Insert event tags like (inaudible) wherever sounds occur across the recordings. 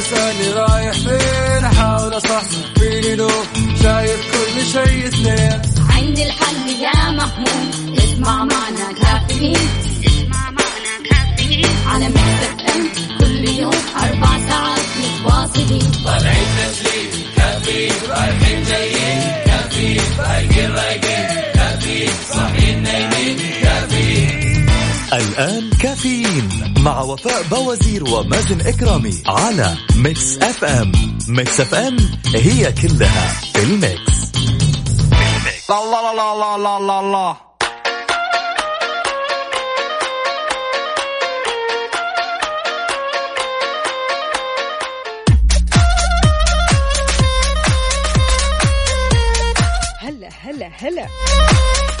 الصباح كل يوم لا تسألني مع وفاء باوزير ومازن إكرامي على Mix FM. Mix FM هي كلها في ال mix. لا لا لا لا لا لا لا هلا هلا هلا.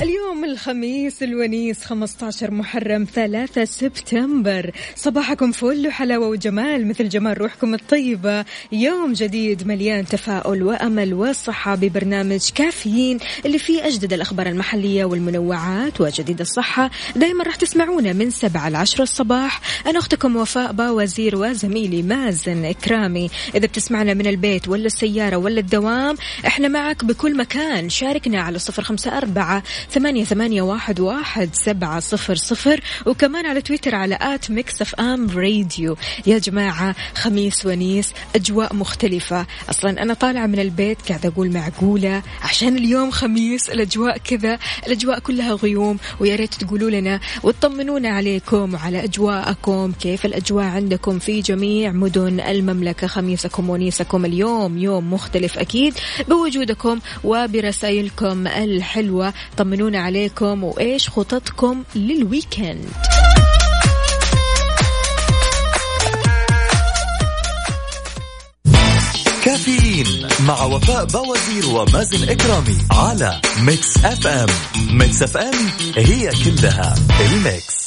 اليوم الخميس الونيس 15 محرم 3 سبتمبر. صباحكم فل وحلاوة وجمال مثل جمال روحكم الطيبة. يوم جديد مليان تفاؤل وأمل وصحة ببرنامج كافيين اللي فيه أجدد الأخبار المحلية والمنوعات وجديد الصحة. دايما راح تسمعونا من 7 ل 10 الصباح. أنا أختكم وفاء باوزير وزميلي مازن إكرامي. إذا بتسمعنا من البيت ولا السيارة ولا الدوام إحنا معك بكل مكان. شاركنا على صفر خمسة أربعة ثمانية, ثمانية واحد, واحد سبعة صفر صفر. وكمان على تويتر على at Mix FM Radio. يا جماعة خميس ونيس أجواء مختلفة. أصلا أنا طالعة من البيت قاعدة أقول معقولة عشان اليوم خميس الأجواء كذا الأجواء كلها غيوم ويا ريت تقولوا لنا وتطمنونا عليكم وعلى أجواءكم كيف الأجواء عندكم في جميع مدن المملكة خميسكم ونيسكم. اليوم يوم مختلف أكيد بوجودكم وبرسائلكم الحلوة. طمنونا عليكم وإيش خططكم لل weekend. كافيين مع وفاء باوزير ومازن إكرامي على Mix FM. Mix FM هي كلها ال mix.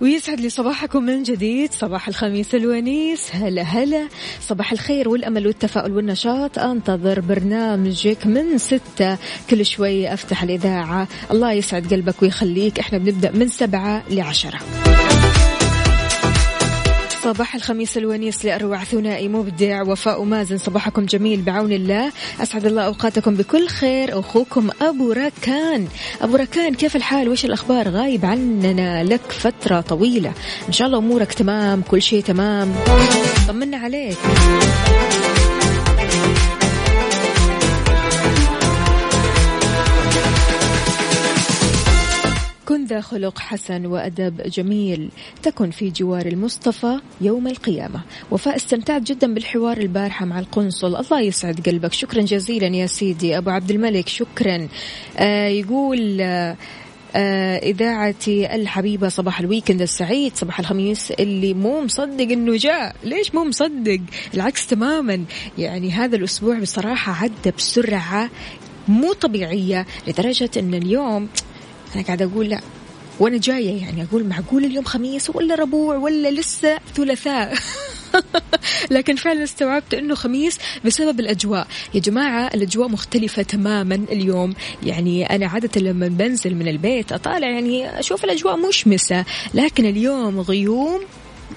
ويسعد لي صباحكم من جديد. صباح الخميس الونيس. هلا هلا. صباح الخير والأمل والتفاؤل والنشاط. أنتظر برنامجك من ستة. كل شوي أفتح الإذاعة. الله يسعد قلبك ويخليك. إحنا بنبدأ من سبعة لعشرة. صباح الخميس الونيس لأروع ثنائي مبدع وفاء مازن. صباحكم جميل بعون الله. أسعد الله أوقاتكم بكل خير. أخوكم أبو ركان أبو ركان كيف الحال؟ وش الأخبار؟ غايب عننا لك فترة طويلة. إن شاء الله أمورك تمام كل شيء تمام. طمنا عليك. كن ذا خلق حسن وأدب جميل. تكن في جوار المصطفى يوم القيامة. وفاء استمتعت جدا بالحوار البارحة مع القنصل. الله يسعد قلبك. شكرا جزيلا يا سيدي أبو عبد الملك. شكرا. آه يقول آه آه إذاعتي الحبيبة صباح الويكند السعيد صباح الخميس. اللي مو مصدق إنه جاء. ليش مو مصدق؟ العكس تماما. يعني هذا الأسبوع بصراحة عدى بسرعة مو طبيعية لدرجة أن اليوم أنا قاعدة أقول لا. وأنا جاية يعني أقول معقول اليوم خميس ولا ربوع ولا لسه ثلاثاء؟ (laughs) لكن فعلا استوعبت إنه خميس بسبب الأجواء. يا جماعة الأجواء مختلفة تماما اليوم. يعني أنا عادة لما بنزل من البيت أطالع يعني أشوف الأجواء مشمسة. لكن اليوم غيوم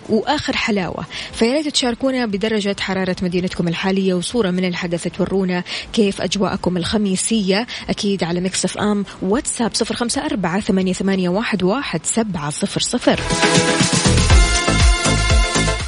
وآخر حلاوة. فيا ريت تشاركونا بدرجة حرارة مدينتكم الحالية وصورة من الحدث تورونا كيف أجواءكم الخميسية. أكيد على مكسف أم واتساب صفر خمسة أربعة ثمانية, ثمانية واحد, واحد سبعة صفر صفر.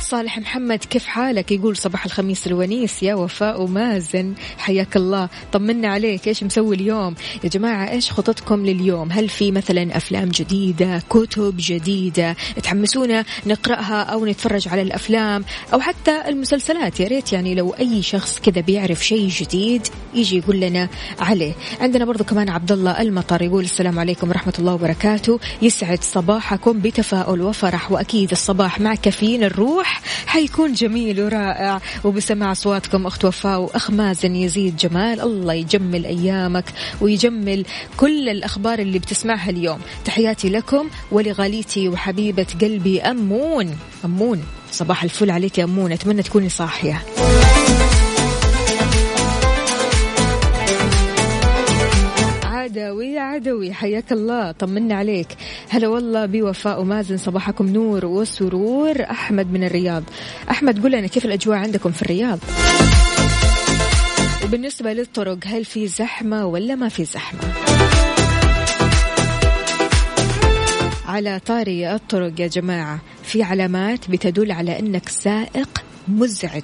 صالح محمد كيف حالك؟ يقول صباح الخميس الونيس يا وفاء ومازن حياك الله. طمنا عليك إيش مسوي اليوم؟ يا جماعة إيش خططكم لليوم؟ هل في مثلا أفلام جديدة كتب جديدة تحمسونا نقرأها أو نتفرج على الأفلام أو حتى المسلسلات؟ يا ريت يعني لو أي شخص كذا بيعرف شيء جديد يجي يقول لنا عليه. عندنا برضو كمان عبد الله المطر يقول السلام عليكم ورحمة الله وبركاته. يسعد صباحكم بتفاؤل وفرح وأكيد الصباح مع كافيين الروح. حيكون جميل ورائع. وبسمع أصواتكم أخت وفاء وأخ مازن يزيد جمال الله يجمل أيامك ويجمل كل الأخبار اللي بتسمعها اليوم. تحياتي لكم ولغاليتي وحبيبة قلبي أمون. أمون صباح الفل عليك يا أمون أتمنى تكوني صاحية. عدوي عدوي حياك الله طمنا عليك. هلا والله بوفاء ومازن صباحكم نور وسرور. أحمد من الرياض. أحمد قول لنا كيف الأجواء عندكم في الرياض؟ وبالنسبة للطرق هل في زحمة ولا ما في زحمة؟ على طاري الطرق يا جماعة في علامات بتدل على أنك سائق مزعج.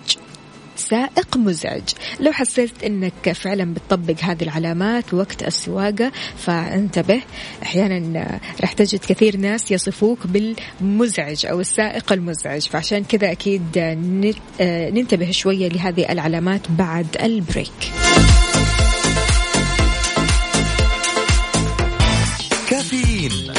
سائق مزعج. لو حسيت إنك فعلا بتطبق هذه العلامات وقت السواقة فانتبه. أحيانا راح تجد كثير ناس يصفوك بالمزعج أو السائق المزعج. فعشان كذا أكيد ننتبه شوية لهذه العلامات بعد ال break.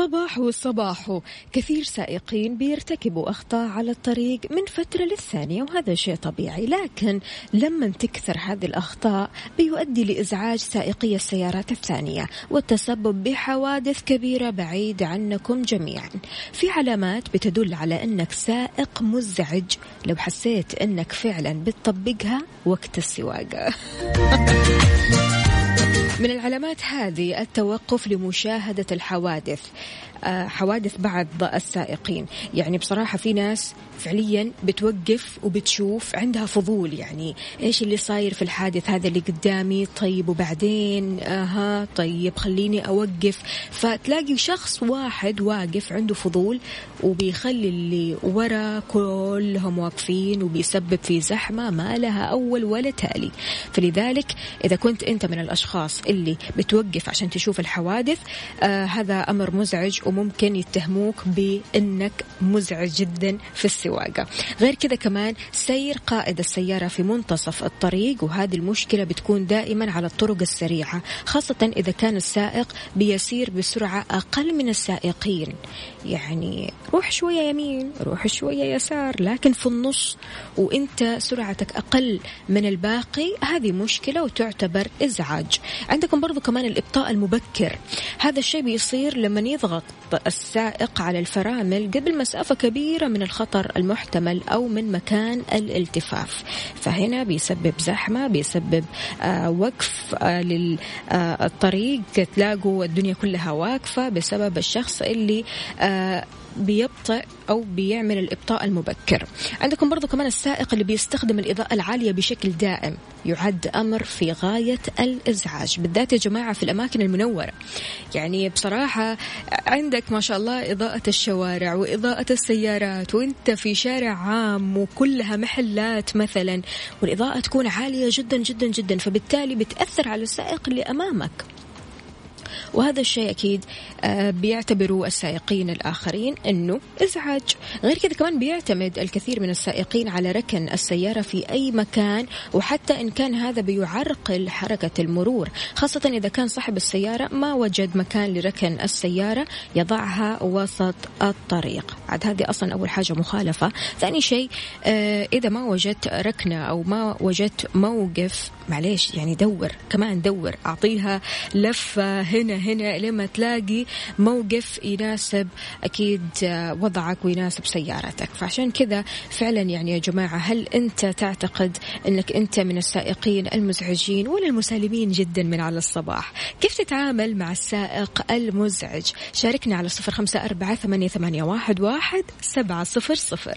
صباح وصباح كثير سائقين بيرتكبوا أخطاء على الطريق من فترة للثانية وهذا شيء طبيعي. لكن لما تكثر هذه الأخطاء بيؤدي لإزعاج سائقي السيارات الثانية والتسبب بحوادث كبيرة بعيد عنكم جميعا. في علامات بتدل على أنك سائق مزعج. لو حسيت أنك فعلا بتطبقها وقت السواقة. (laughs) من العلامات هذه التوقف لمشاهدة الحوادث آه، حوادث بعض السائقين. يعني بصراحة في ناس فعليا بتوقف وبتشوف عندها فضول يعني إيش اللي صاير في الحادث هذا اللي قدامي؟ طيب وبعدين؟ أها طيب خليني أوقف. فتلاقي شخص واحد واقف عنده فضول وبيخلي اللي ورا كلهم واقفين وبيسبب في زحمة ما لها أول ولا تالي. فلذلك إذا كنت أنت من الأشخاص اللي بتوقف عشان تشوف الحوادث آه هذا أمر مزعج وممكن يتهموك بأنك مزعج جدا في السواقة غير كذا كمان سير قائد السيارة في منتصف الطريق وهذه المشكلة بتكون دائما على الطرق السريعة خاصة إذا كان السائق بيسير بسرعة أقل من السائقين. يعني روح شوية يمين روح شوية يسار لكن في النص وإنت سرعتك أقل من الباقي هذه مشكلة وتعتبر إزعاج. عندكم برضو كمان الإبطاء المبكر. هذا الشيء بيصير لما يضغط السائق على الفرامل قبل مسافة كبيرة من الخطر المحتمل أو من مكان الالتفاف. فهنا بيسبب زحمة بيسبب آه وقف آه للطريق آه تلاقوا الدنيا كلها واقفة بسبب الشخص اللي آه بيبطئ أو بيعمل الإبطاء المبكر. عندكم برضو كمان السائق اللي بيستخدم الإضاءة العالية بشكل دائم. يعد أمر في غاية الإزعاج. بالذات يا جماعة في الأماكن المنورة. يعني بصراحة عندك ما شاء الله إضاءة الشوارع وإضاءة السيارات وأنت في شارع عام وكلها محلات مثلا والإضاءة تكون عالية جدا جدا جدا فبالتالي بتأثر على السائق اللي أمامك. وهذا الشيء أكيد آه، بيعتبروا السائقين الآخرين أنه إزعاج. غير كذا كمان بيعتمد الكثير من السائقين على ركن السيارة في أي مكان وحتى إن كان هذا بيعرقل حركة المرور خاصة إذا كان صاحب السيارة ما وجد مكان لركن السيارة يضعها وسط الطريق. عاد هذه أصلا أول حاجة مخالفة. ثاني شيء آه، إذا ما وجدت ركنة أو ما وجدت موقف معليش يعني دور كمان دور. أعطيها لفة هنا هنا لما تلاقي موقف يناسب أكيد وضعك ويناسب سيارتك. فعشان كذا فعلا يعني يا جماعة هل أنت تعتقد أنك أنت من السائقين المزعجين ولا المسالمين جدا من على الصباح؟ كيف تتعامل مع السائق المزعج؟ شاركنا على صفر خمسة أربعة ثمانية واحد, واحد سبعة صفر صفر.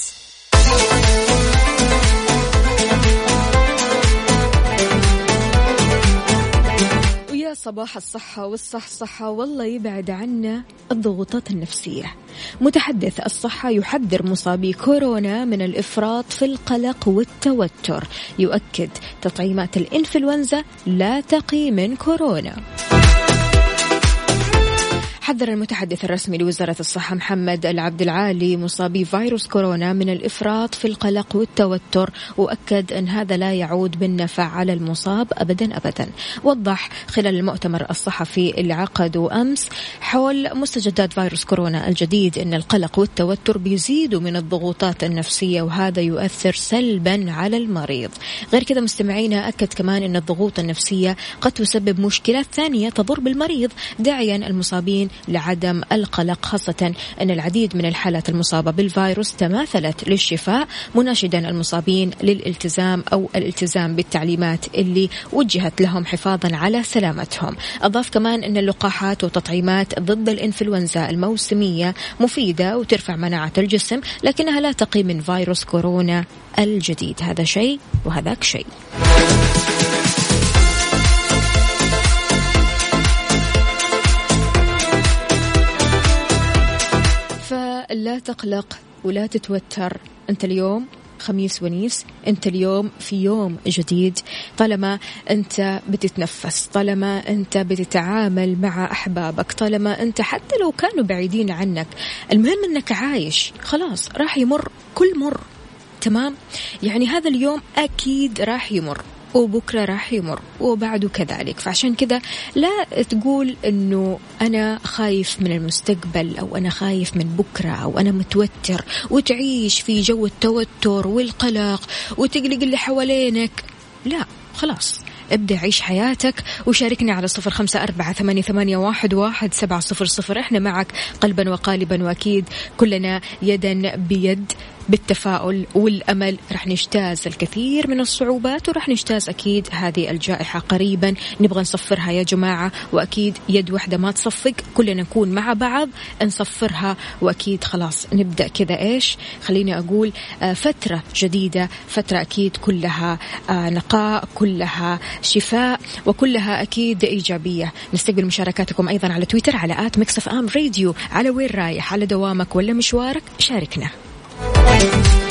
صباح الصحة والصحصحة والله يبعد عنا الضغوطات النفسية. متحدث الصحة يحذر مصابي كورونا من الإفراط في القلق والتوتر. يؤكد تطعيمات الإنفلونزا لا تقي من كورونا. حذر المتحدث الرسمي لوزارة الصحة محمد العبد العالي مصابي فيروس كورونا من الإفراط في القلق والتوتر وأكد أن هذا لا يعود بالنفع على المصاب أبدا أبدا. وضح خلال المؤتمر الصحفي اللي عقده أمس حول مستجدات فيروس كورونا الجديد أن القلق والتوتر بيزيدوا من الضغوطات النفسية وهذا يؤثر سلبا على المريض. غير كذا مستمعينا أكد كمان أن الضغوط النفسية قد تسبب مشكلات ثانية تضر بالمريض داعيا المصابين لعدم القلق خاصة أن العديد من الحالات المصابة بالفيروس تماثلت للشفاء مناشدا المصابين للالتزام أو الالتزام بالتعليمات اللي وجهت لهم حفاظا على سلامتهم. أضاف كمان أن اللقاحات وتطعيمات ضد الإنفلونزا الموسمية مفيدة وترفع مناعة الجسم لكنها لا تقي من فيروس كورونا الجديد. هذا شيء وهذاك شيء. فلا تقلق ولا تتوتر. أنت اليوم خميس ونيس أنت اليوم في يوم جديد. طالما أنت بتتنفس طالما أنت بتتعامل مع أحبابك طالما أنت حتى لو كانوا بعيدين عنك المهم أنك عايش. خلاص راح يمر كل مر. تمام؟ يعني هذا اليوم أكيد راح يمر. وبكرة راح يمر وبعده كذلك. فعشان كذا لا تقول أنه أنا خايف من المستقبل أو أنا خايف من بكرة أو أنا متوتر وتعيش في جو التوتر والقلق وتقلق اللي حوالينك. لا خلاص ابدأ عيش حياتك وشاركنا على صفر خمسة أربعة ثمانية, ثمانية واحد, واحد سبعة صفر صفر. إحنا معك قلبا وقالبا وأكيد كلنا يدا بيد. بالتفاؤل والأمل. رح نجتاز الكثير من الصعوبات ورح نجتاز أكيد هذه الجائحة قريبا. نبغى نصفرها يا جماعة وأكيد يد واحدة ما تصفق. كلنا نكون مع بعض نصفرها وأكيد خلاص نبدأ كذا. إيش؟ خليني أقول آه، فترة جديدة فترة أكيد كلها آه، نقاء كلها شفاء وكلها أكيد إيجابية. نستقبل مشاركاتكم أيضا على تويتر على at Mix FM Radio. على وين رايح؟ على دوامك ولا مشوارك؟ شاركنا. Thank you.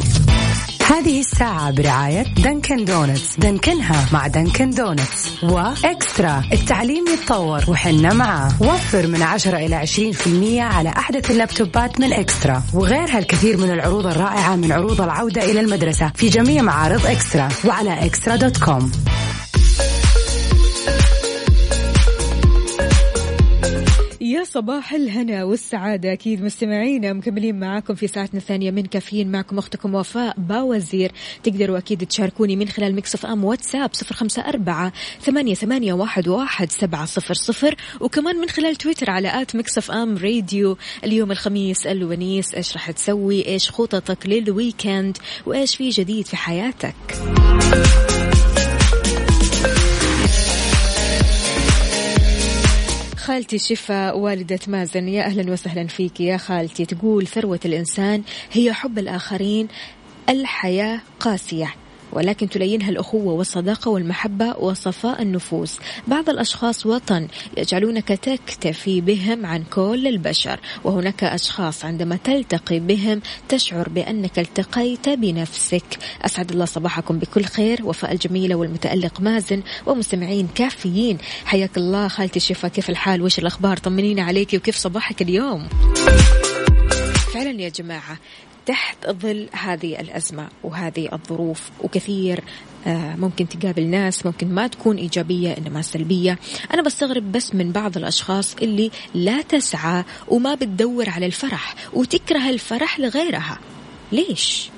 هذه الساعة برعاية Dunkin' Donuts دنكنها مع Dunkin' Donuts و eXtra. التعليم يتطور وحنا معاه. وفر من 10 إلى 20% على أحدث اللابتوبات من eXtra. وغيرها الكثير من العروض الرائعة من عروض العودة إلى المدرسة في جميع معارض eXtra. وعلى eXtra dot com. يا صباح الهنا والسعادة. أكيد مستمعينا مكملين معاكم في ساعتنا الثانية من كافيين. معكم أختكم وفاء باوزير. تقدروا أكيد تشاركوني من خلال Mix FM واتساب صفر خمسة أربعة ثمانية, ثمانية واحد, واحد سبعة صفر صفر. وكمان من خلال تويتر على at Mix FM Radio. اليوم الخميس الونيس إيش راح تسوي؟ إيش خططك لل weekend؟ وإيش في جديد في حياتك؟ خالتي شفا والدة مازن يا أهلا وسهلا فيك يا خالتي. تقول ثروة الإنسان هي حب الآخرين الحياة قاسية. ولكن تلينها الأخوة والصداقة والمحبة وصفاء النفوس. بعض الأشخاص وطن يجعلونك تكتفي بهم عن كل البشر وهناك أشخاص عندما تلتقي بهم تشعر بأنك التقيت بنفسك. أسعد الله صباحكم بكل خير. وفاء الجميلة والمتألق مازن ومستمعين كافيين. حياك الله خالتي شفا كيف الحال؟ وش الأخبار؟ طمنينا عليك وكيف صباحك اليوم؟ فعلا يا جماعة تحت ظل هذه الأزمة وهذه الظروف. وكثير آه، ممكن تقابل ناس ممكن ما تكون إيجابية إنما سلبية. أنا بستغرب بس من بعض الأشخاص اللي لا تسعى وما بتدور على الفرح وتكره الفرح لغيرها. ليش؟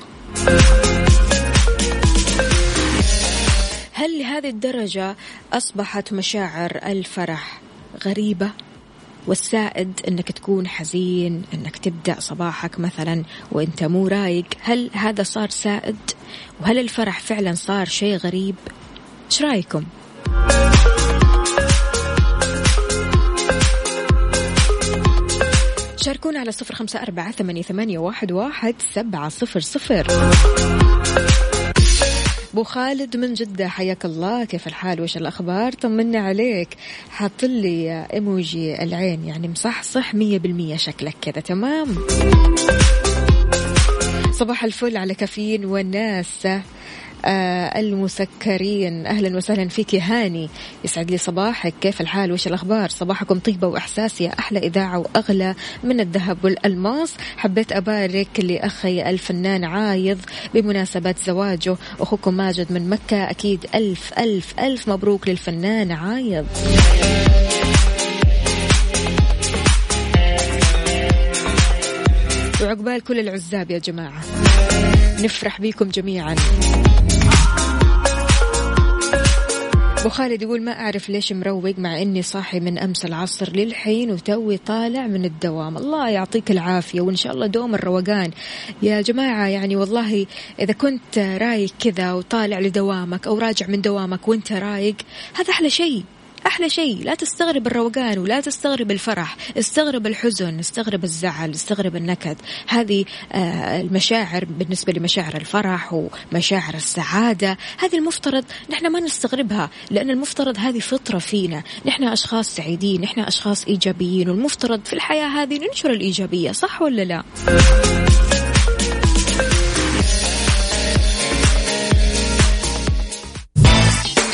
هل لهذه الدرجة أصبحت مشاعر الفرح غريبة؟ والسائد إنك تكون حزين إنك تبدأ صباحك مثلا وإنت مو رايق. هل هذا صار سائد؟ وهل الفرح فعلا صار شيء غريب؟ إيش رأيكم؟ شاركونا على صفر خمسة أربعة ثمانية واحد واحد سبعة صفر صفر. أبو خالد من جدة حياك الله. كيف الحال؟ وش الأخبار؟ طمنا عليك. حاط لي إيموجي العين يعني مصحصح مية بالمية شكلك كذا تمام؟ صباح الفل على كافيين والناس. آه المسكرين. أهلا وسهلا فيك هاني. يسعد لي صباحك. كيف الحال؟ وش الأخبار؟ صباحكم طيبة وإحساس يا أحلى إذاعة وأغلى من الذهب والألماس. حبيت أبارك لأخي الفنان عايض بمناسبة زواجه. أخوكم ماجد من مكة. أكيد ألف ألف ألف مبروك للفنان عايض. وعقبال كل العزاب يا جماعة. نفرح بيكم جميعا. أبو خالد يقول ما أعرف ليش مروق مع إني صاحي من أمس العصر للحين وتوي طالع من الدوام. الله يعطيك العافية وإن شاء الله دوم الروقان. يا جماعة يعني والله إذا كنت رايق كذا وطالع لدوامك أو راجع من دوامك وإنت رايق هذا أحلى شيء. أحلى شيء لا تستغرب الروقان ولا تستغرب الفرح. استغرب الحزن استغرب الزعل استغرب النكد. هذه آه، المشاعر بالنسبة لمشاعر الفرح ومشاعر السعادة. هذه المفترض نحن ما نستغربها لأن المفترض هذه فطرة فينا. نحن أشخاص سعيدين نحن أشخاص إيجابيين والمفترض في الحياة هذه ننشر الإيجابية صح ولا لا؟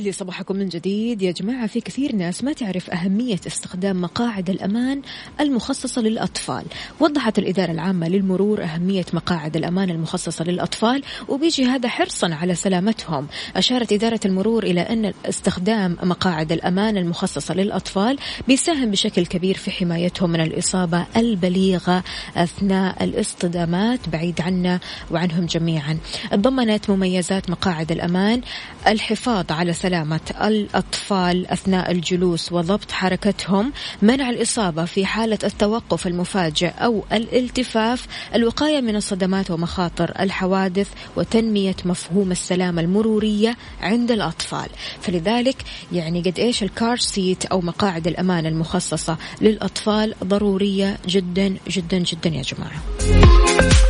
يسعد لي صباحكم من جديد. يا جماعة في كثير ناس ما تعرف أهمية استخدام مقاعد الأمان المخصصة للأطفال. وضحت الإدارة العامة للمرور أهمية مقاعد الأمان المخصصة للأطفال وبيجي هذا حرصا على سلامتهم. أشارت إدارة المرور إلى أن استخدام مقاعد الأمان المخصصة للأطفال بيساهم بشكل كبير في حمايتهم من الإصابة البليغة أثناء الاصطدامات. بعيد عنا وعنهم جميعا. ضمنت مميزات مقاعد الأمان الحفاظ على سلامة الأطفال أثناء الجلوس وضبط حركتهم منع الإصابة في حالة التوقف المفاجئ أو الالتفاف الوقاية من الصدمات ومخاطر الحوادث وتنمية مفهوم السلامة المرورية عند الأطفال. فلذلك يعني قد إيش الكار سيت أو مقاعد الأمان المخصصة للأطفال ضرورية جدا جدا جدا يا جماعة.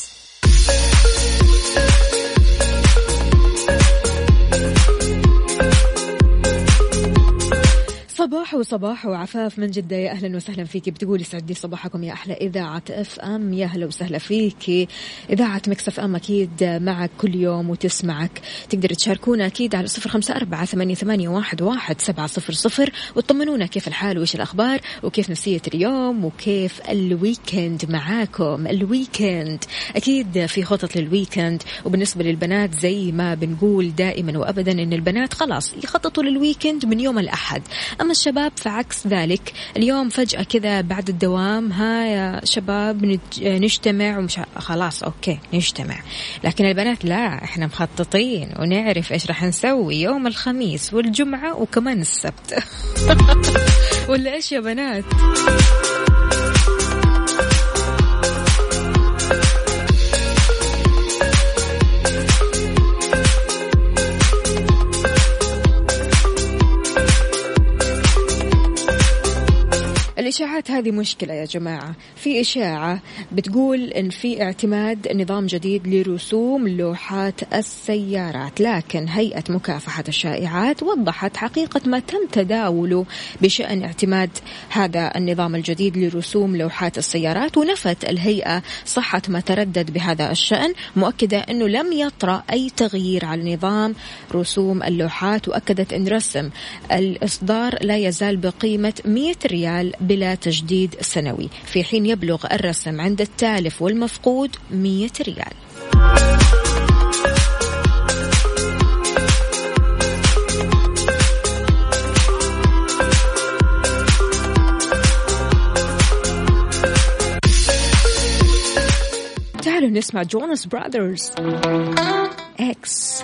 صباح وصباح وعفاف من جدة. يا أهلا وسهلا فيك. بتقول يسعد لي صباحكم يا أحلى إذاعة FM يا أهلا وسهلا فيك. إذاعة Mix FM أكيد معك كل يوم وتسمعك. تقدر تشاركونا أكيد على صفر خمسة أربعة ثمانية, واحد سبعة صفر صفر. وتطمنونا كيف الحال؟ وإيش الأخبار؟ وكيف نفسية اليوم؟ وكيف ال weekend معاكم؟ ال weekend أكيد في خطط لل weekend. وبالنسبة للبنات زي ما بنقول دائما وأبدا إن البنات خلاص يخططوا لل weekend من يوم الأحد. أما الشباب فعكس ذلك. اليوم فجأة كذا بعد الدوام ها يا شباب نجتمع ومش خلاص okay نجتمع. لكن البنات لا إحنا مخططين ونعرف إيش راح نسوي يوم الخميس والجمعة وكمان السبت. (laughs) ولا إيش يا بنات؟ الإشاعات هذه مشكلة يا جماعة. في إشاعة بتقول إن في اعتماد نظام جديد لرسوم لوحات السيارات لكن هيئة مكافحة الشائعات وضحت حقيقة ما تم تداوله بشأن اعتماد هذا النظام الجديد لرسوم لوحات السيارات ونفت الهيئة صحة ما تردد بهذا الشأن مؤكدة أنه لم يطرأ أي تغيير على نظام رسوم اللوحات وأكدت أن رسم الإصدار لا يزال بقيمة 100 ريال بلا تجديد سنوي. في حين يبلغ الرسم عند التالف والمفقود 100 ريال. تعالوا نسمع Jonas Brothers X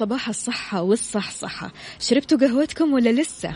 صباح الصحة والصحصحة شربتوا قهوتكم ولا لسه؟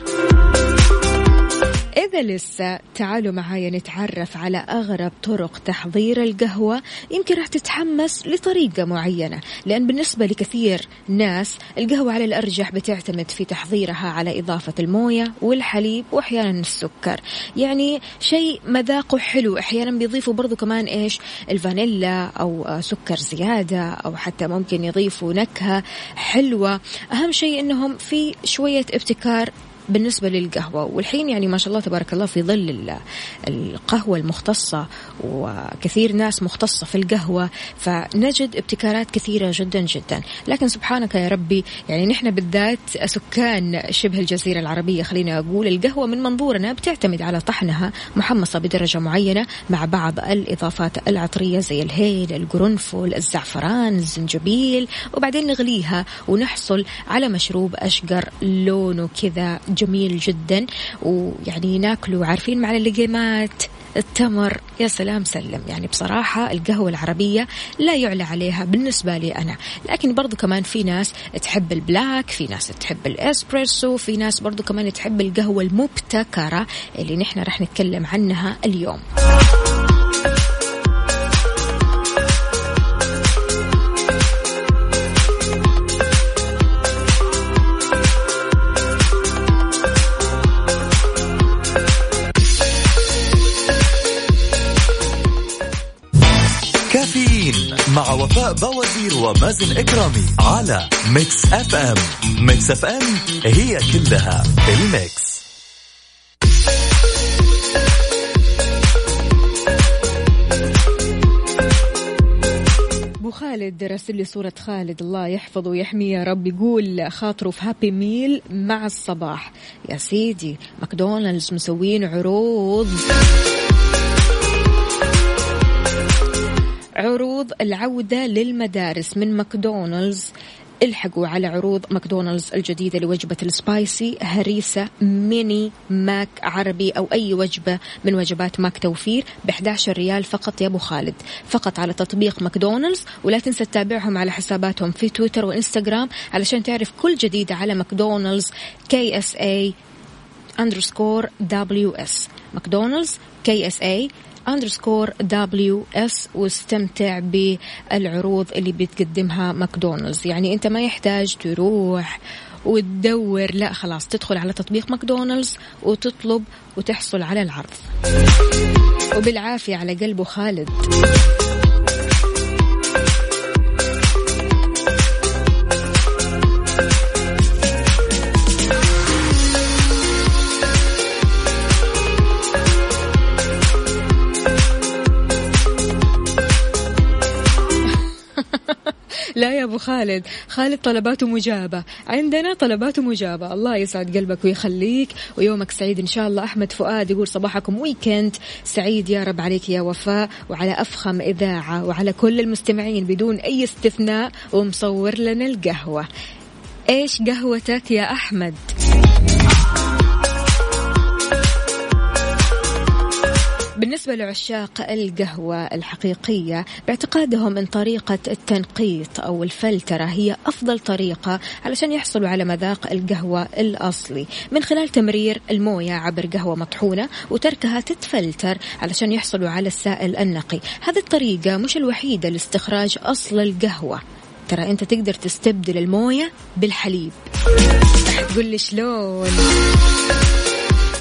إذا لسه تعالوا معايا نتعرف على أغرب طرق تحضير القهوة. يمكن راح تتحمس لطريقة معينة لأن بالنسبة لكثير ناس القهوة على الأرجح بتعتمد في تحضيرها على إضافة الموية والحليب وأحيانا السكر. يعني شيء مذاقه حلو أحيانا بيضيفوا برضو كمان إيش؟ الفانيلا أو سكر زيادة أو حتى ممكن يضيفوا نكهة حلوة. أهم شيء أنهم في شوية ابتكار بالنسبة للقهوة. والحين يعني ما شاء الله تبارك الله في ظل القهوة المختصة وكثير ناس مختصة في القهوة فنجد ابتكارات كثيرة جدا جدا. لكن سبحانك يا ربي يعني نحن بالذات سكان شبه الجزيرة العربية خلينا أقول القهوة من منظورنا بتعتمد على طحنها محمصة بدرجة معينة مع بعض الإضافات العطرية زي الهيل القرنفل الزعفران الزنجبيل وبعدين نغليها ونحصل على مشروب أشقر لونه كذا جميل جدا. ويعني ناكله عارفين مع اللقيمات. التمر يا سلام سلم. يعني بصراحة القهوة العربية لا يعلى عليها بالنسبة لي أنا. لكن برضو كمان في ناس تحب البلاك في ناس تحب الإسبريسو في ناس برضو كمان تحب القهوة المبتكرة اللي نحن رح نتكلم عنها اليوم. مع وفاء بوازير ومازن إكرامي على Mix FM Mix FM هي كلها ال mix. خالد راسل لي صورة خالد الله يحفظه ويحميه يا رب. يقول خاطره في Happy Meal مع الصباح. يا سيدي ماكدونالدز مسوين عروض. عروض العودة للمدارس من ماكدونالدز. الحقوا على عروض ماكدونالدز الجديدة لوجبة ال spicy هريسة ميني ماك عربي أو أي وجبة من وجبات ماك توفير ب 11 ريال فقط يا أبو خالد. فقط على تطبيق ماكدونالدز. ولا تنسى تتابعهم على حساباتهم في تويتر وإنستغرام علشان تعرف كل جديد على ماكدونالدز. KSA underscore WS ماكدونالدز KSA underscore WS واستمتع بالعروض اللي بتقدمها ماكدونالدز. يعني أنت ما يحتاج تروح وتدور لا خلاص تدخل على تطبيق ماكدونالدز وتطلب وتحصل على العرض. وبالعافية على قلبه خالد. لا يا أبو خالد. خالد طلباته مجابة. عندنا طلباته مجابة. الله يسعد قلبك ويخليك. ويومك سعيد إن شاء الله. أحمد فؤاد يقول صباحكم ويكند سعيد يا رب عليك يا وفاء. وعلى أفخم إذاعة. وعلى كل المستمعين بدون أي استثناء. ومصور لنا القهوة. إيش قهوتك يا أحمد؟ بالنسبة لعشاق القهوة الحقيقية باعتقادهم أن طريقة التنقيط أو الفلترة هي أفضل طريقة علشان يحصلوا على مذاق القهوة الأصلي. من خلال تمرير الموية عبر قهوة مطحونة وتركها تتفلتر علشان يحصلوا على السائل النقي. هذه الطريقة مش الوحيدة لاستخراج أصل القهوة. ترى أنت تقدر تستبدل الموية بالحليب. تقول لي شلون؟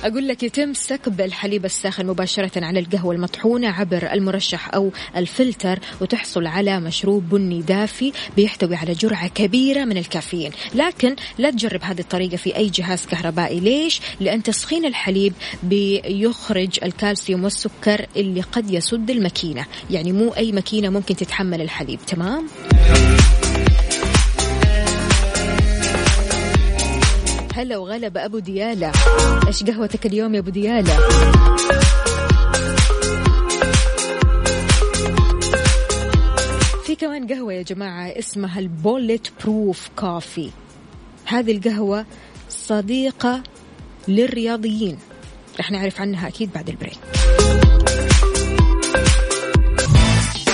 أقول لك يتم سكب الحليب الساخن مباشرة على القهوة المطحونة عبر المرشح أو الفلتر وتحصل على مشروب بني دافي بيحتوي على جرعة كبيرة من الكافيين لكن لا تجرب هذه الطريقة في أي جهاز كهربائي ليش؟ لأن تسخين الحليب بيخرج الكالسيوم والسكر اللي قد يسد الماكينة يعني مو أي ماكينة ممكن تتحمل الحليب تمام؟ هلا وغلا بأبو ديالة. إيش قهوتك اليوم يا أبو ديالة؟ في كمان قهوة يا جماعة اسمها ال bulletproof coffee هذه القهوة صديقة للرياضيين. رح نعرف عنها أكيد بعد ال break.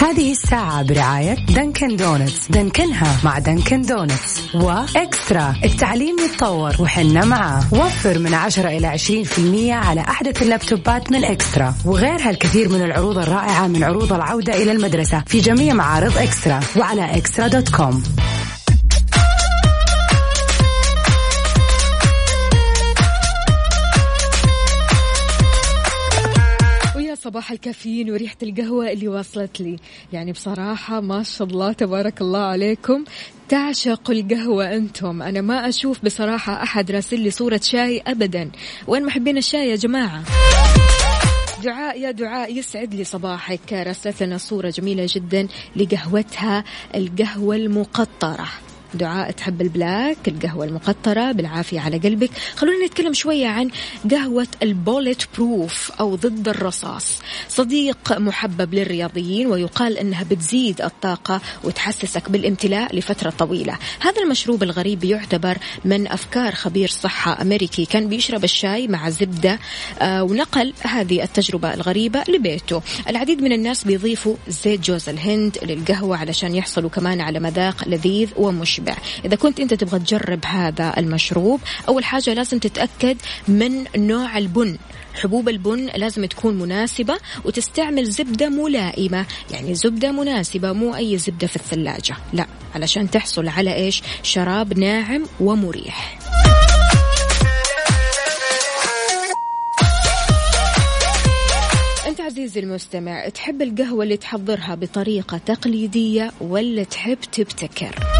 هذه الساعة برعاية Dunkin' Donuts دنكنها مع Dunkin' Donuts وإكسترا. التعليم يتطور وحنا معاه. وفر من 10 إلى 20% على أحدث اللابتوبات من إكسترا. وغيرها الكثير من العروض الرائعة من عروض العودة إلى المدرسة في جميع معارض إكسترا. وعلى إكسترا دوت كوم. صباح الكافيين وريحة القهوة اللي وصلت لي. يعني بصراحة ما شاء الله تبارك الله عليكم. تعشق القهوة أنتم. أنا ما أشوف بصراحة أحد راسل لي صورة شاي أبدا. وين محبين الشاي يا جماعة؟ دعاء يا دعاء يسعد لي صباحك. راسلت لنا صورة جميلة جدا لقهوتها القهوة المقطرة. دعاء تحب ال black القهوة المقطرة بالعافية على قلبك. خلونا نتكلم شوية عن قهوة ال bulletproof أو ضد الرصاص. صديق محبب للرياضيين ويقال أنها بتزيد الطاقة وتحسسك بالامتلاء لفترة طويلة. هذا المشروب الغريب يعتبر من أفكار خبير صحة أمريكي. كان بيشرب الشاي مع زبدة آه، ونقل هذه التجربة الغريبة لبيته. العديد من الناس بيضيفوا زيت جوز الهند للقهوة علشان يحصلوا كمان على مذاق لذيذ ومشبع. يشبع إذا كنت أنت تبغى تجرب هذا المشروب أول حاجة لازم تتأكد من نوع البن. حبوب البن لازم تكون مناسبة وتستعمل زبدة ملائمة. يعني زبدة مناسبة مو أي زبدة في الثلاجة. لا علشان تحصل على إيش؟ شراب ناعم ومريح. عزيزي المستمع تحب القهوة اللي تحضرها بطريقة تقليدية ولا تحب تبتكر؟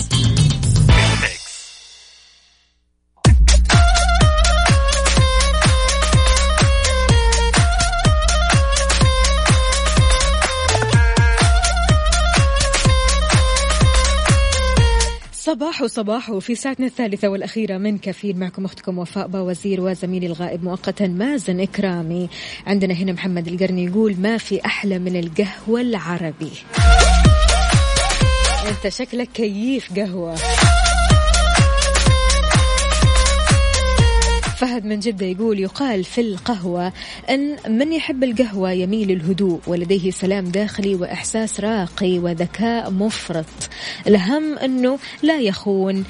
صباح وصباح في ساعتنا الثالثة والأخيرة من كافيين معكم أختكم وفاء باوزير وزميلي الغائب مؤقتا مازن إكرامي. عندنا هنا محمد القرني يقول ما في أحلى من القهوة العربي. أنت شكلك كيف قهوة. فهد من جدة يقول يقال في القهوة أن من يحب القهوة يميل للهدوء ولديه سلام داخلي وإحساس راقي وذكاء مفرط. الأهم أنه لا يخون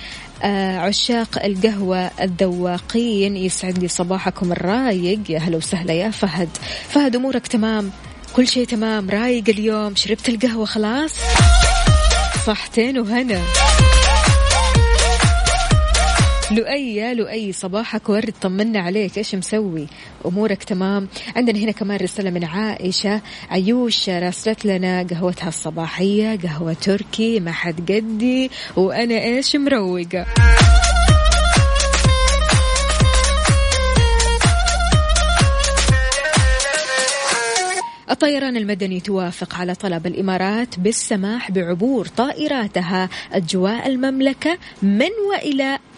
آه، عشاق القهوة الذواقين. يسعد لي صباحكم الرايق. يا هلا وسهلا يا فهد. فهد أمورك تمام؟ كل شيء تمام؟ رايق اليوم؟ شربت القهوة خلاص؟ صحتين وهنا. لؤي يا لؤي صباحك ورد طمنا عليك إيش مسوي؟ أمورك تمام؟ عندنا هنا كمان رسالة من عائشة. عيوش راسلت لنا قهوتها الصباحية قهوة تركي ما حد قدي وأنا إيش مروقة؟ الطيران المدني توافق على طلب الإمارات بالسماح بعبور طائراتها أجواء المملكة من وإلى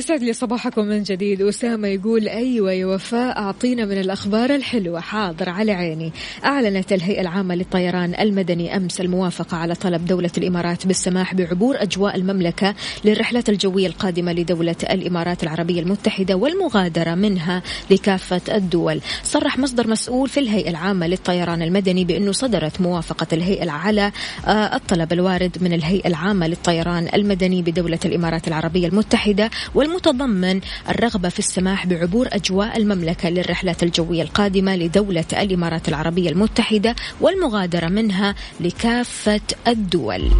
يسعد لي صباحكم من جديد. أسامة يقول أيوة يا وفاء أعطينا من الأخبار الحلوة. حاضر على عيني. أعلنت الهيئة العامة للطيران المدني أمس الموافقة على طلب دولة الإمارات بالسماح بعبور أجواء المملكة للرحلات الجوية القادمة لدولة الإمارات العربية المتحدة والمغادرة منها لكافة الدول. صرح مصدر مسؤول في الهيئة العامة للطيران المدني بأنه صدرت موافقة الهيئة على آه، الطلب الوارد من الهيئة العامة للطيران المدني بدولة الإمارات العربية المتحدة والمتضمن الرغبة في السماح بعبور أجواء المملكة للرحلات الجوية القادمة لدولة الإمارات العربية المتحدة والمغادرة منها لكافة الدول.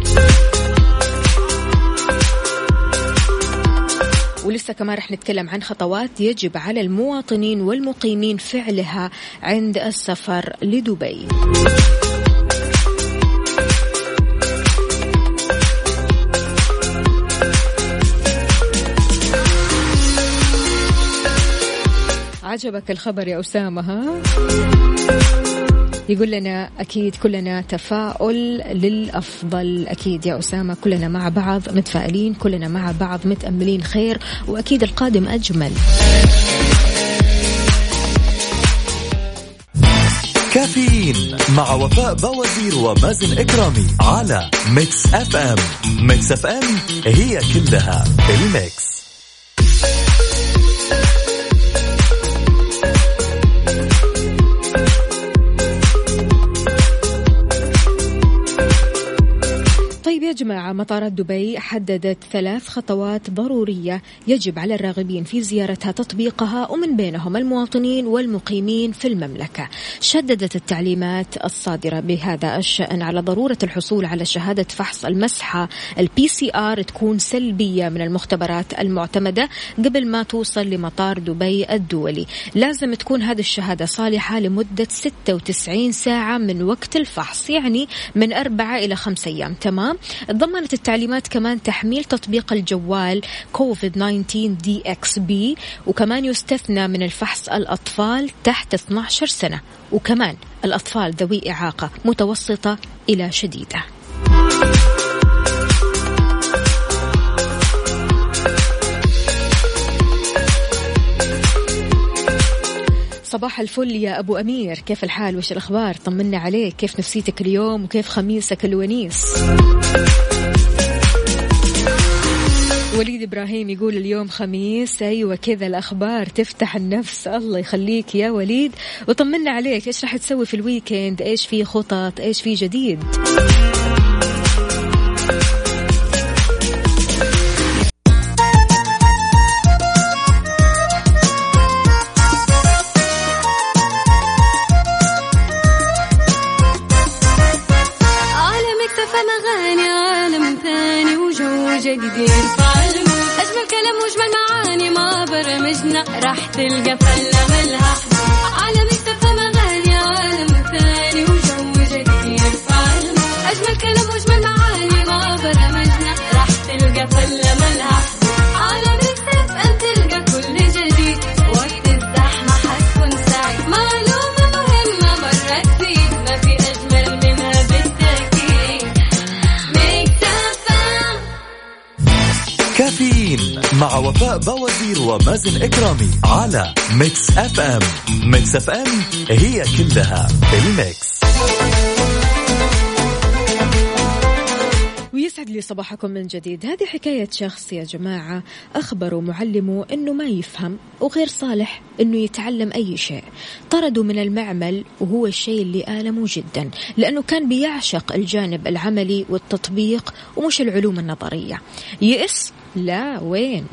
ولسه كمان رح نتكلم عن خطوات يجب على المواطنين والمقيمين فعلها عند السفر لدبي. عجبك الخبر يا أسامة ها؟ يقول لنا أكيد كلنا تفاؤل للأفضل أكيد يا أسامة كلنا مع بعض متفائلين كلنا مع بعض متأملين خير وأكيد القادم أجمل. كافيين مع وفاء بوازير ومازن إكرامي على Mix FM. Mix FM هي كلها الميكس. مطارات دبي حددت ثلاث خطوات ضرورية يجب على الراغبين في زيارتها تطبيقها ومن بينهم المواطنين والمقيمين في المملكة. شددت التعليمات الصادرة بهذا الشأن على ضرورة الحصول على شهادة فحص المسحة. ال PCR تكون سلبية من المختبرات المعتمدة قبل ما توصل لمطار دبي الدولي. لازم تكون هذه الشهادة صالحة لمدة 96 ساعة من وقت الفحص يعني من أربعة إلى خمسة أيام. تمام؟ ضمنت التعليمات كمان تحميل تطبيق الجوال كوفيد 19 DXB وكمان يستثنى من الفحص الأطفال تحت 12 سنة وكمان الأطفال ذوي إعاقة متوسطة إلى شديدة. صباح الفل يا أبو أمير. كيف الحال؟ وش الأخبار؟ طمنا عليك. كيف نفسيتك اليوم؟ وكيف خميسك الونيس؟ وليد إبراهيم يقول اليوم خميس أيوه كذا الأخبار تفتح النفس. الله يخليك يا وليد. وطمنا عليك إيش راح تسوي في الويكند إيش في خطط؟ إيش في جديد؟ راح مع وفاء بوازير ومازن إكرامي على Mix FM. Mix FM هي كلها ال mix. ويسعد لي صباحكم من جديد. هذه حكاية شخص يا جماعة. أخبروا معلمه أنه ما يفهم وغير صالح أنه يتعلم أي شيء. طردوا من المعمل وهو الشيء اللي آلمه جدا لأنه كان بيعشق الجانب العملي والتطبيق ومش العلوم النظرية. يئس لا وين؟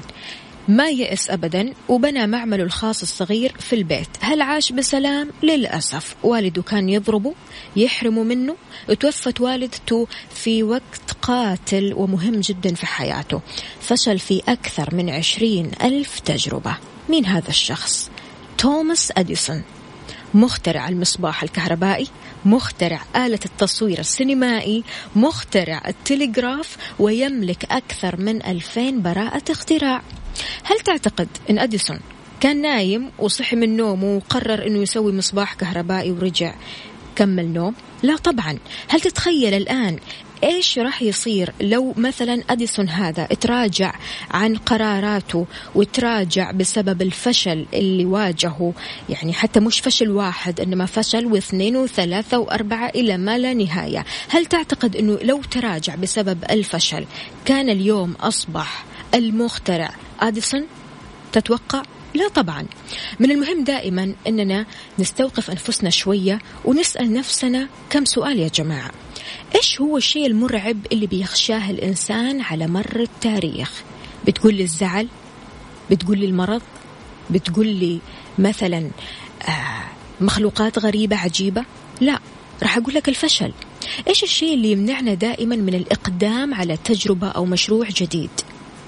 ما يأس أبدا وبنى معمله الخاص الصغير في البيت. هل عاش بسلام؟ للأسف. والده كان يضربه يحرمه منه. توفت والدته في وقت قاتل ومهم جدا في حياته. فشل في أكثر من عشرين ألف تجربة. مين هذا الشخص؟ توماس أديسون مخترع المصباح الكهربائي. مخترع آلة التصوير السينمائي مخترع التلغراف ويملك أكثر من ألفين براءة اختراع. هل تعتقد أن أديسون كان نايم وصحي من نومه وقرر أنه يسوي مصباح كهربائي ورجع؟ كمل نوم؟ لا طبعا. هل تتخيل الآن إيش راح يصير لو مثلا أديسون هذا تراجع عن قراراته وتراجع بسبب الفشل اللي واجهه؟ يعني حتى مش فشل واحد إنما فشل واثنين وثلاثة وأربعة إلى ما لا نهاية. هل تعتقد إنه لو تراجع بسبب الفشل كان اليوم أصبح المخترع أديسون؟ تتوقع؟ لا طبعا. من المهم دائما أننا نستوقف أنفسنا شوية ونسأل نفسنا كم سؤال يا جماعة. إيش هو الشيء المرعب اللي بيخشاه الإنسان على مر التاريخ؟ بتقول لي الزعل؟ بتقول لي المرض؟ بتقول لي مثلا آه مخلوقات غريبة عجيبة؟ لا راح أقول لك الفشل. إيش الشيء اللي يمنعنا دائما من الإقدام على تجربة أو مشروع جديد؟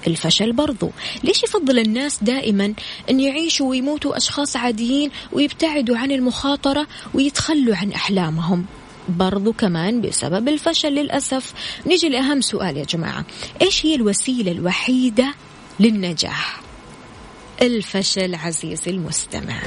الفشل برضو. ليش يفضل الناس دائما أن يعيشوا ويموتوا أشخاص عاديين ويبتعدوا عن المخاطرة ويتخلوا عن أحلامهم؟ برضو كمان بسبب الفشل للأسف. نيجي لأهم سؤال يا جماعة. إيش هي الوسيلة الوحيدة للنجاح؟ الفشل عزيزي المستمع.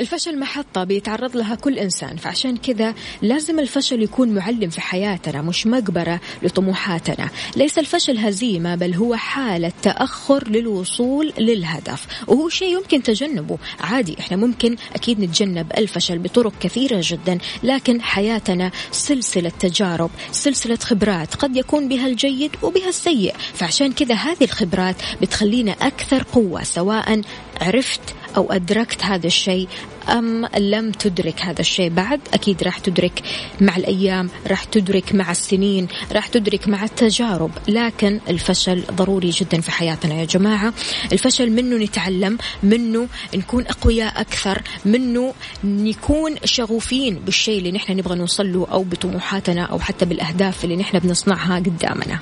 الفشل محطة بيتعرض لها كل إنسان فعشان كذا لازم الفشل يكون معلم في حياتنا مش مقبرة لطموحاتنا. ليس الفشل هزيمة بل هو حالة تأخر للوصول للهدف وهو شيء يمكن تجنبه. عادي إحنا ممكن أكيد نتجنب الفشل بطرق كثيرة جدا لكن حياتنا سلسلة تجارب سلسلة خبرات قد يكون بها الجيد وبها السيء. فعشان كذا هذه الخبرات بتخلينا أكثر قوة سواء عرفت أو أدركت هذا الشيء أم لم تدرك هذا الشيء بعد؟ أكيد راح تدرك مع الأيام راح تدرك مع السنين راح تدرك مع التجارب. لكن الفشل ضروري جدا في حياتنا يا جماعة. الفشل منه نتعلم منه نكون أقوياء أكثر منه نكون شغوفين بالشيء اللي نحن نبغى نوصل له أو بطموحاتنا أو حتى بالأهداف اللي نحن بنصنعها قدامنا.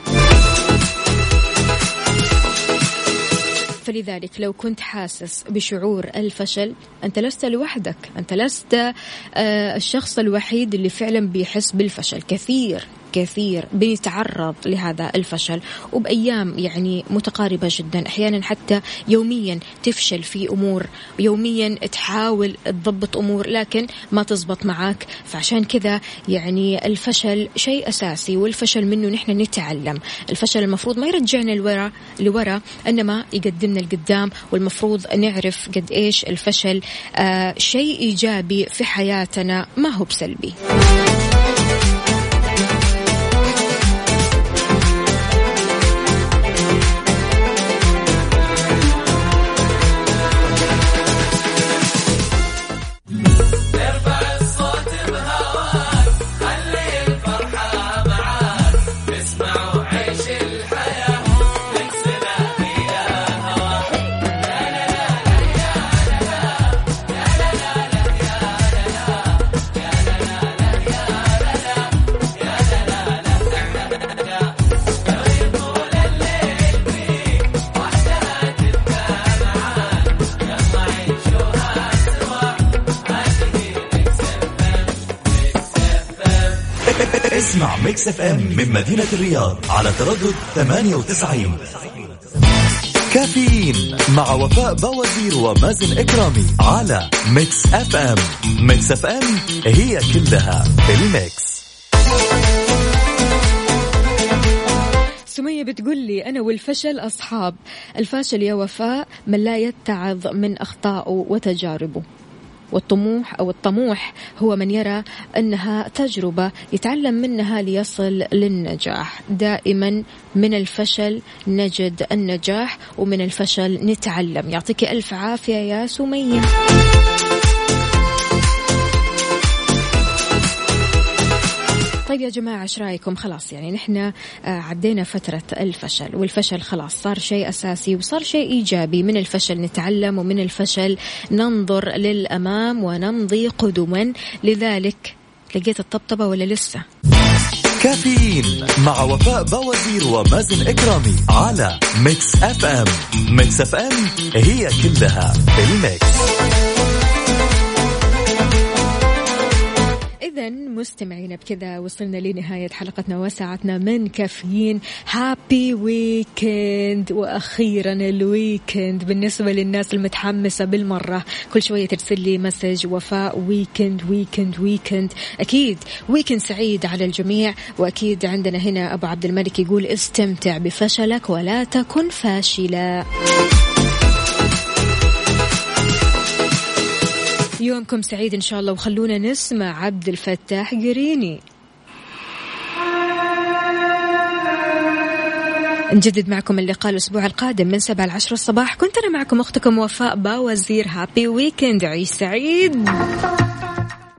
فلذلك لو كنت حاسس بشعور الفشل أنت لست لوحدك أنت لست آه، الشخص الوحيد اللي فعلا بيحس بالفشل كثير. كثير بيتعرض لهذا الفشل وبأيام يعني متقاربة جدا. أحيانا حتى يوميا تفشل في أمور يوميا تحاول تضبط أمور لكن ما تزبط معك فعشان كذا يعني الفشل شيء أساسي والفشل منه نحن نتعلم. الفشل المفروض ما يرجعنا لورا لورا إنما يقدمنا لقدام والمفروض نعرف قد إيش الفشل آه شيء إيجابي في حياتنا ما هو بسلبي. FM من مدينة الرياض على تردد 98 كافيين مع وفاء بوازير ومازن إكرامي على Mix FM. Mix FM هي كلها ال mix. سمية بتقول لي أنا والفشل أصحاب. الفاشل يا وفاء من لا يتعظ من أخطائه وتجاربه. والطموح أو الطموح هو من يرى أنها تجربة يتعلم منها ليصل للنجاح. دائما من الفشل نجد النجاح ومن الفشل نتعلم. يعطيك ألف عافية يا سمية. طيب يا جماعة إيش رأيكم؟ خلاص يعني نحن آه، عدينا فترة الفشل والفشل خلاص صار شيء أساسي وصار شيء إيجابي. من الفشل نتعلم ومن الفشل ننظر للأمام ونمضي قدما. لذلك لقيت الطبطبة ولا لسه؟ كافيين مع وفاء بوازير ومازن إكرامي على Mix FM Mix FM هي كلها الميكس إذا مستمعينا بكذا وصلنا لنهاية حلقتنا وساعتنا من كافيين. happy weekend وأخيرا ال weekend بالنسبة للناس المتحمسة بالمرة كل شوية ترسل لي message وفاء weekend weekend weekend أكيد weekend سعيد على الجميع وأكيد عندنا هنا أبو عبد الملك يقول استمتع بفشلك ولا تكن فاشلا يومكم سعيد إن شاء الله وخلونا نسمع عبد الفتاح جريني. نجدد معكم اللقاء الأسبوع القادم من سبعة العشرة الصباح. كنت أنا معكم أختكم وفاء باوزير. happy weekend عيش سعيد.